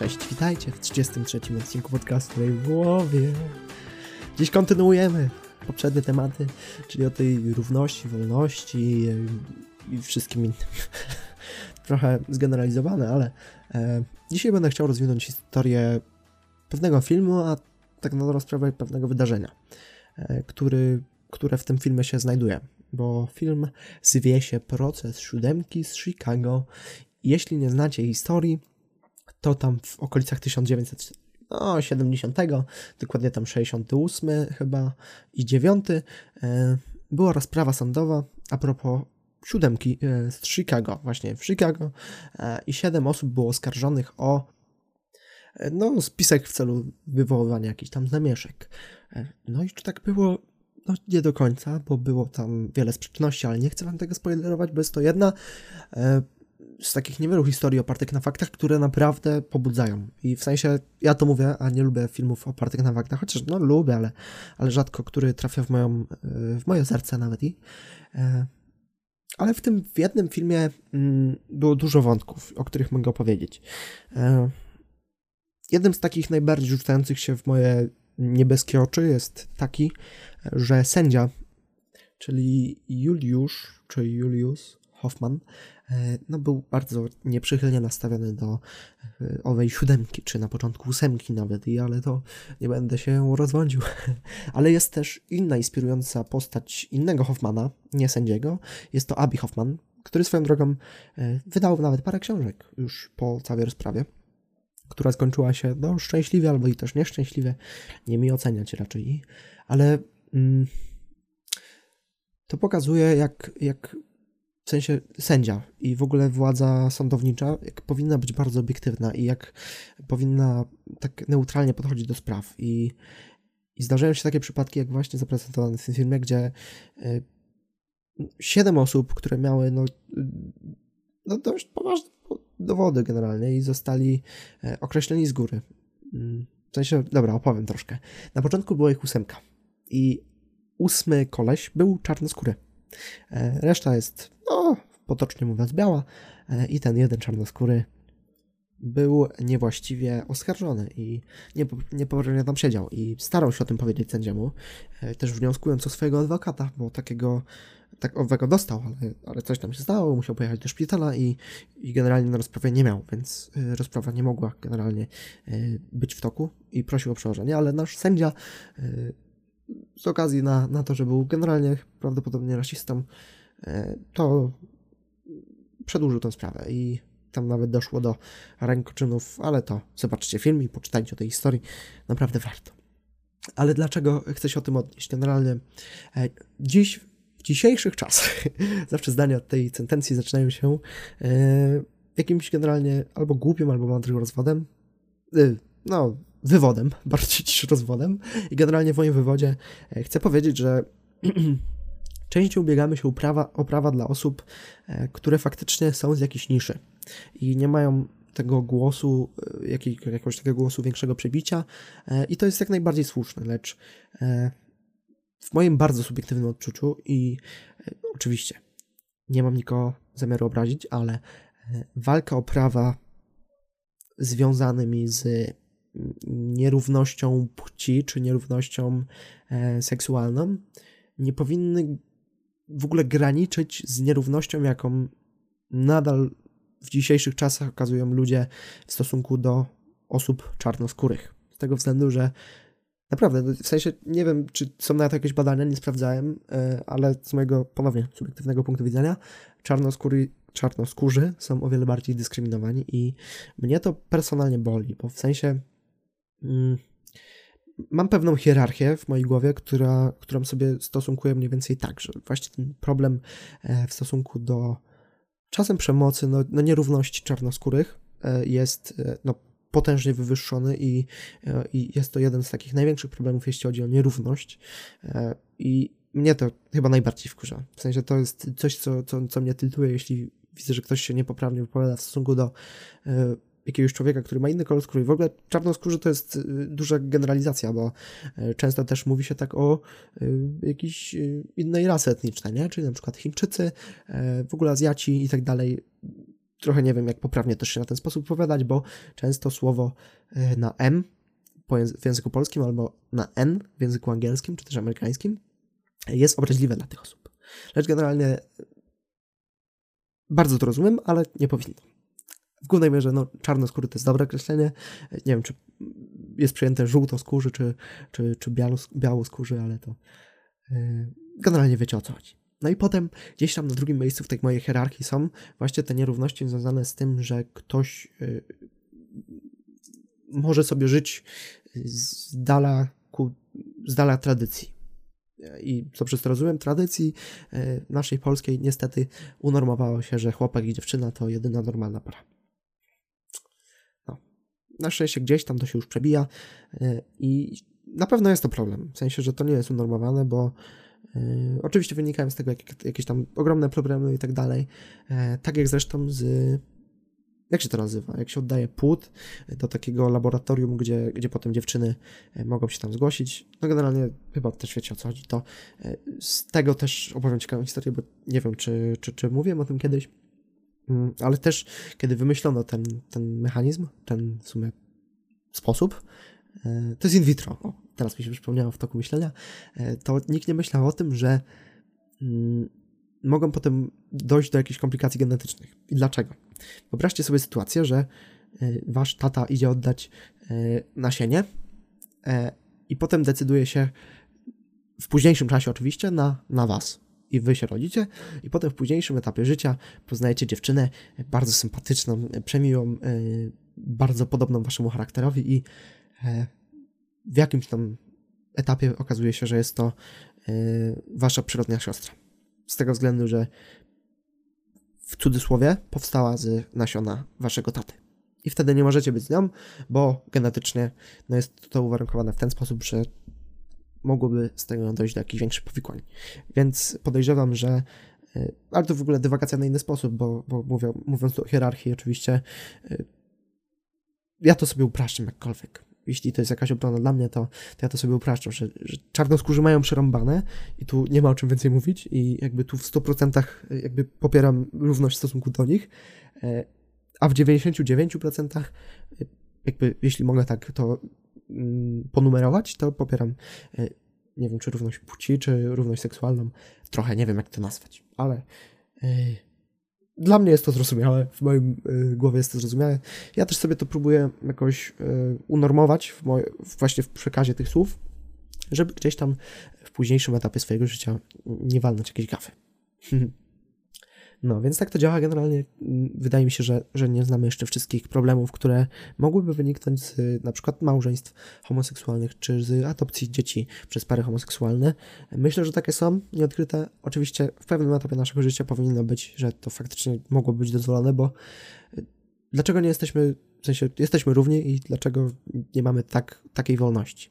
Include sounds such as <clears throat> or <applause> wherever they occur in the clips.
Cześć, witajcie w 33 odcinku podcastu w głowie. Dziś kontynuujemy poprzednie tematy, czyli o tej równości, wolności i wszystkim innym. <laughs> Trochę zgeneralizowane, ale e, dzisiaj będę chciał rozwinąć historię pewnego filmu, a tak na dobrą sprawę pewnego wydarzenia, e, który, które w tym filmie się znajduje. Bo film zwie się Proces Siódemki z Chicago. Jeśli nie znacie historii, to tam w okolicach 1970, dokładnie tam 68 chyba i 9, e, była rozprawa sądowa a propos siódemki e, z Chicago, właśnie w Chicago e, i siedem osób było oskarżonych o no, spisek w celu wywoływania jakichś tam zamieszek. No i czy tak było? No nie do końca, bo było tam wiele sprzeczności, ale nie chcę wam tego spoilerować, bo jest to jedna z takich niewielu historii opartych na faktach, które naprawdę pobudzają. I w sensie, ja to mówię, a nie lubię filmów opartych na faktach, chociaż no lubię, ale, ale rzadko, który trafia w, moją, w moje serce nawet i. E, ale w tym w jednym filmie mm, było dużo wątków, o których mogę opowiedzieć. E, jednym z takich najbardziej rzucających się w moje niebieskie oczy jest taki, że sędzia, czyli Juliusz, czy Julius Hoffman, E, no, był bardzo nieprzychylnie nastawiony do e, owej siódemki, czy na początku ósemki nawet, i ale to nie będę się rozwodził. <laughs> ale jest też inna inspirująca postać innego Hoffmana, nie sędziego, jest to Abby Hoffman, który swoją drogą e, wydał nawet parę książek już po całej rozprawie, która skończyła się no, szczęśliwie albo i też nieszczęśliwie, nie mi oceniać raczej, ale mm, to pokazuje, jak, jak w sensie sędzia i w ogóle władza sądownicza jak powinna być bardzo obiektywna i jak powinna tak neutralnie podchodzić do spraw. I, i zdarzają się takie przypadki, jak właśnie zaprezentowane w tym filmie, gdzie y, siedem osób, które miały no, no dość poważne dowody generalnie i zostali e, określeni z góry. Mm, w sensie, dobra, opowiem troszkę. Na początku była ich ósemka i ósmy koleś był czarnoskóry. E, reszta jest, no, potocznie mówiąc, biała e, i ten jeden czarnoskóry był niewłaściwie oskarżony i niepoprawnie tam siedział i starał się o tym powiedzieć sędziemu, e, też wnioskując o swojego adwokata, bo takiego tak owego dostał, ale, ale coś tam się stało, musiał pojechać do szpitala i, i generalnie na rozprawie nie miał, więc rozprawa nie mogła generalnie być w toku i prosił o przełożenie, ale nasz sędzia z okazji na, na to, że był generalnie prawdopodobnie rasistą, e, to przedłużył tę sprawę i tam nawet doszło do rękoczynów, ale to zobaczcie film i poczytajcie o tej historii, naprawdę warto. Ale dlaczego chcę się o tym odnieść? Generalnie e, dziś, w dzisiejszych czasach, <laughs> zawsze zdania od tej sentencji zaczynają się e, jakimś generalnie albo głupim, albo mądrym rozwodem. No, wywodem, <laughs> bardziej niż rozwodem. I generalnie w moim wywodzie e, chcę powiedzieć, że <clears throat> częściej ubiegamy się o prawa, o prawa dla osób, e, które faktycznie są z jakiejś niszy i nie mają tego głosu, e, jakiegoś takiego głosu większego przebicia i to jest jak najbardziej słuszne, lecz w moim bardzo subiektywnym odczuciu i oczywiście nie mam nikogo zamiaru obrazić, ale walka o prawa związanymi z nierównością płci czy nierównością e, seksualną nie powinny w ogóle graniczyć z nierównością, jaką nadal w dzisiejszych czasach okazują ludzie w stosunku do osób czarnoskórych. Z tego względu, że naprawdę, no, w sensie nie wiem, czy są na to jakieś badania, nie sprawdzałem, e, ale z mojego ponownie subiektywnego punktu widzenia, czarnoskóry, czarnoskórzy są o wiele bardziej dyskryminowani i mnie to personalnie boli, bo w sensie mam pewną hierarchię w mojej głowie, która, którą sobie stosunkuję mniej więcej tak, że właśnie ten problem e, w stosunku do czasem przemocy, no, no nierówności czarnoskórych e, jest e, no, potężnie wywyższony i, i jest to jeden z takich największych problemów, jeśli chodzi o nierówność i mnie to chyba najbardziej wkurza. W sensie to jest coś, co, co, co mnie tiltuje, jeśli widzę, że ktoś się niepoprawnie wypowiada w stosunku do jakiegoś człowieka, który ma inny kolor skóry. W ogóle czarnoskórzy to jest y, duża generalizacja, bo y, często też mówi się tak o y, jakiejś innej rasy etnicznej, nie? czyli na przykład Chińczycy, w ogóle Azjaci i tak dalej. trochę nie wiem, jak poprawnie też się na ten sposób opowiadać, bo często słowo na M w języku polskim albo na N w języku angielskim czy też amerykańskim jest obraźliwe dla tych osób. Lecz generalnie bardzo to rozumiem, ale nie powinno. W głównej mierze no, czarnoskóry to jest dobre określenie. Nie wiem, czy jest przyjęte żółtoskórzy, czy, czy, czy białoskórzy, ale to yy, generalnie wiecie o co chodzi. No i potem gdzieś tam na drugim miejscu w tej mojej hierarchii są właśnie te nierówności związane z tym, że ktoś yy, może sobie żyć z dala, ku, z dala tradycji. I co przez to rozumiem, tradycji yy, naszej polskiej niestety unormowało się, że chłopak i dziewczyna to jedyna normalna para. Na szczęście gdzieś tam to się już przebija yy, i na pewno jest to problem. W sensie, że to nie jest unormowane, bo Yy, oczywiście wynikają z tego jak, jakieś tam ogromne problemy i tak dalej. Yy, tak jak zresztą z. Jak się to nazywa? Jak się oddaje płód do takiego laboratorium, gdzie, gdzie potem dziewczyny mogą się tam zgłosić. No generalnie chyba też wiecie o co chodzi. To z tego też opowiem ciekawą historię, bo nie wiem, czy, czy, czy mówiłem o tym kiedyś. Mm, ale też, kiedy wymyślono ten, ten mechanizm, ten w sumie sposób, to jest in vitro. O, teraz mi się przypomniało w toku myślenia, e, to nikt nie myślał o tym, że mm, mogą potem dojść do jakichś komplikacji genetycznych. I dlaczego? Wyobraźcie sobie sytuację, że e, wasz tata idzie oddać e, nasienie i potem decyduje się w późniejszym czasie oczywiście na, na was. I wy się rodzicie, i potem w późniejszym etapie życia poznajecie dziewczynę bardzo sympatyczną, przemiłą, bardzo podobną waszemu charakterowi i w jakimś tam etapie okazuje się, że jest to yy, wasza przyrodnia siostra. Z tego względu, że w cudzysłowie powstała z nasiona waszego taty. I wtedy nie możecie być z nią, bo genetycznie no jest to uwarunkowane w ten sposób, że mogłoby z tego dojść do jakichś większych powikłań. Więc podejrzewam, że yy, ale to w ogóle dywagacja na inny sposób, bo, bo mówię, mówiąc o hierarchii, oczywiście yy, ja to sobie upraszczam jakkolwiek jeśli to jest jakaś obrona dla mnie, to, to ja to sobie upraszczam, że, że czarnoskórzy mają przerąbane i tu nie ma o czym więcej mówić i jakby tu w 100% jakby popieram równość w stosunku do nich, e, a w 99% e, jakby, jeśli mogę tak to ponumerować, to popieram e, nie wiem, czy równość płci, czy równość seksualną, trochę nie wiem, jak to nazwać, ale dla mnie jest to zrozumiałe, w moim y, głowie jest to zrozumiałe. Ja też sobie to próbuję jakoś unormować w moje, właśnie w przekazie tych słów, żeby gdzieś tam w późniejszym etapie swojego życia nie walnąć jakiejś gafy. <laughs> No, więc tak to działa generalnie. Wydaje mi się, że, że nie znamy jeszcze wszystkich problemów, które mogłyby wyniknąć z na przykład małżeństw homoseksualnych, czy z adopcji dzieci przez pary homoseksualne. Myślę, że takie są nieodkryte. Oczywiście w pewnym etapie naszego życia powinno być, że to faktycznie mogło być dozwolone, bo y, dlaczego nie jesteśmy, w sensie jesteśmy równi i dlaczego nie mamy tak, takiej wolności?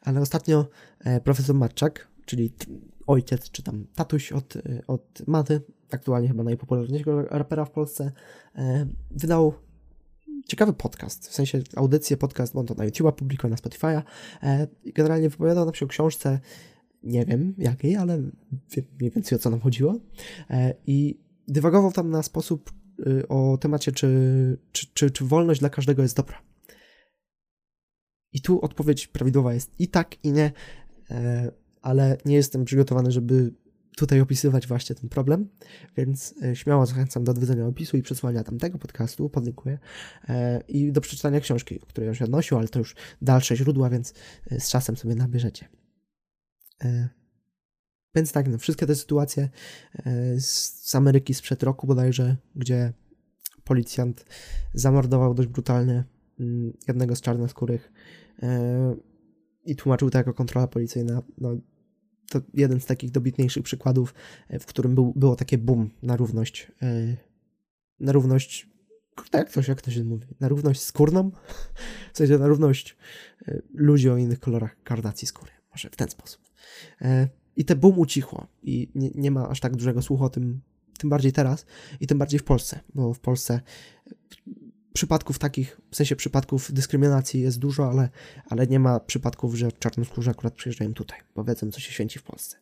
Ale ostatnio e, profesor Matczak, czyli ojciec, czy tam tatuś od, y, od Maty, aktualnie chyba najpopularniejszego rapera w Polsce, e, wydał ciekawy podcast, w sensie audycję, podcast, bo on to na YouTube publikuje, na Spotify'a. E, generalnie wypowiadał nam się o książce, nie wiem jakiej, ale wiem mniej więcej o co nam chodziło. E, I dywagował tam na sposób y, o temacie, czy, czy, czy, czy wolność dla każdego jest dobra. I tu odpowiedź prawidłowa jest i tak, i nie, ale nie jestem przygotowany, żeby tutaj opisywać właśnie ten problem, więc e, śmiało zachęcam do odwiedzenia opisu i przesłania tamtego podcastu, podlinkuję, e, i do przeczytania książki, o której on się odnosił, ale to już dalsze źródła, więc e, z czasem sobie nabierzecie. Więc tak, no, wszystkie te sytuacje z Ameryki sprzed roku bodajże, gdzie policjant zamordował dość brutalnie mm, jednego z czarnoskórych i tłumaczył to jako kontrola policyjna, no to jeden z takich dobitniejszych przykładów, e, w którym był, było takie boom na równość, e, na równość, to, się, jak to się mówi, na równość skórną, <laughs> w sensie na równość e, ludzi o innych kolorach karnacji skóry, może w ten sposób. I te boom ucichło i nie, nie ma aż tak dużego słuchu o tym, tym bardziej teraz i tym bardziej w Polsce, bo w Polsce przypadków takich, w sensie przypadków dyskryminacji jest dużo, ale, ale nie ma przypadków, że czarnoskórzy akurat przyjeżdżają tutaj, bo wiedzą, co się święci w Polsce.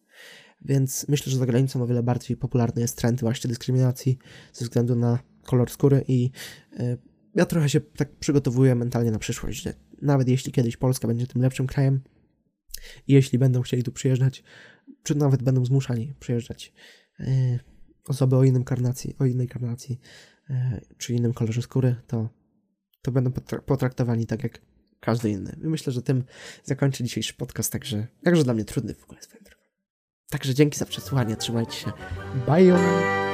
Więc myślę, że za granicą o wiele bardziej popularny jest trend właśnie dyskryminacji ze względu na kolor skóry i y, ja trochę się tak przygotowuję mentalnie na przyszłość, że nawet jeśli kiedyś Polska będzie tym lepszym krajem i jeśli będą chcieli tu przyjeżdżać, czy nawet będą zmuszani przyjeżdżać y, osoby o innym karnacji, o innej karnacji, czy innym kolorze skóry, to, to będą potra- potraktowani tak jak każdy inny. I myślę, że tym zakończę dzisiejszy podcast, także jakże dla mnie trudny w ogóle swoją drogą. Także dzięki za przesłuchanie, trzymajcie się. Bye!